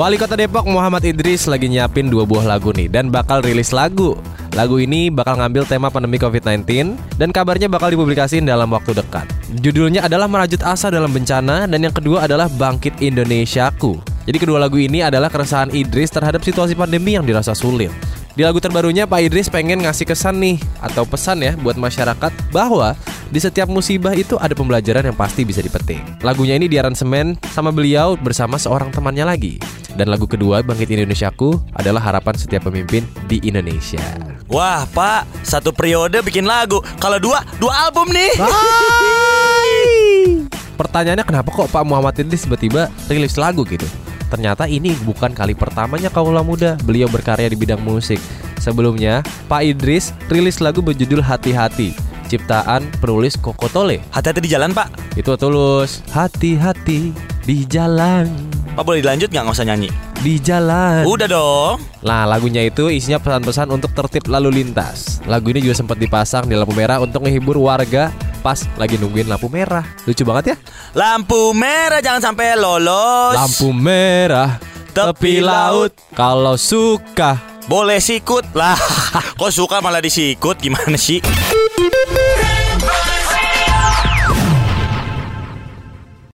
Wali Kota Depok Muhammad Idris lagi nyiapin dua buah lagu nih dan bakal rilis lagu. Lagu ini bakal ngambil tema pandemi COVID-19 dan kabarnya bakal dipublikasiin dalam waktu dekat. Judulnya adalah Merajut Asa dalam Bencana dan yang kedua adalah Bangkit Indonesiaku. Jadi kedua lagu ini adalah keresahan Idris terhadap situasi pandemi yang dirasa sulit. Di lagu terbarunya Pak Idris pengen ngasih kesan nih atau pesan ya buat masyarakat bahwa di setiap musibah itu ada pembelajaran yang pasti bisa dipetik. Lagunya ini diaransemen sama beliau bersama seorang temannya lagi. Dan lagu kedua Bangkit Indonesiaku adalah harapan setiap pemimpin di Indonesia. Wah, Pak, satu periode bikin lagu. Kalau dua, dua album nih. Pertanyaannya kenapa kok Pak Muhammad Idris tiba-tiba rilis lagu gitu? Ternyata ini bukan kali pertamanya kaula muda beliau berkarya di bidang musik. Sebelumnya, Pak Idris rilis lagu berjudul Hati-Hati, ciptaan penulis Koko Tole. Hati-hati di jalan, Pak. Itu tulus, hati-hati di jalan, Pak boleh dilanjut nggak nggak usah nyanyi? di jalan. Udah dong. Nah, lagunya itu isinya pesan-pesan untuk tertib lalu lintas. Lagu ini juga sempat dipasang di lampu merah untuk menghibur warga pas lagi nungguin lampu merah. Lucu banget ya? Lampu merah jangan sampai lolos. Lampu merah tepi laut kalau suka Boleh sikut lah. Kok suka malah disikut gimana sih?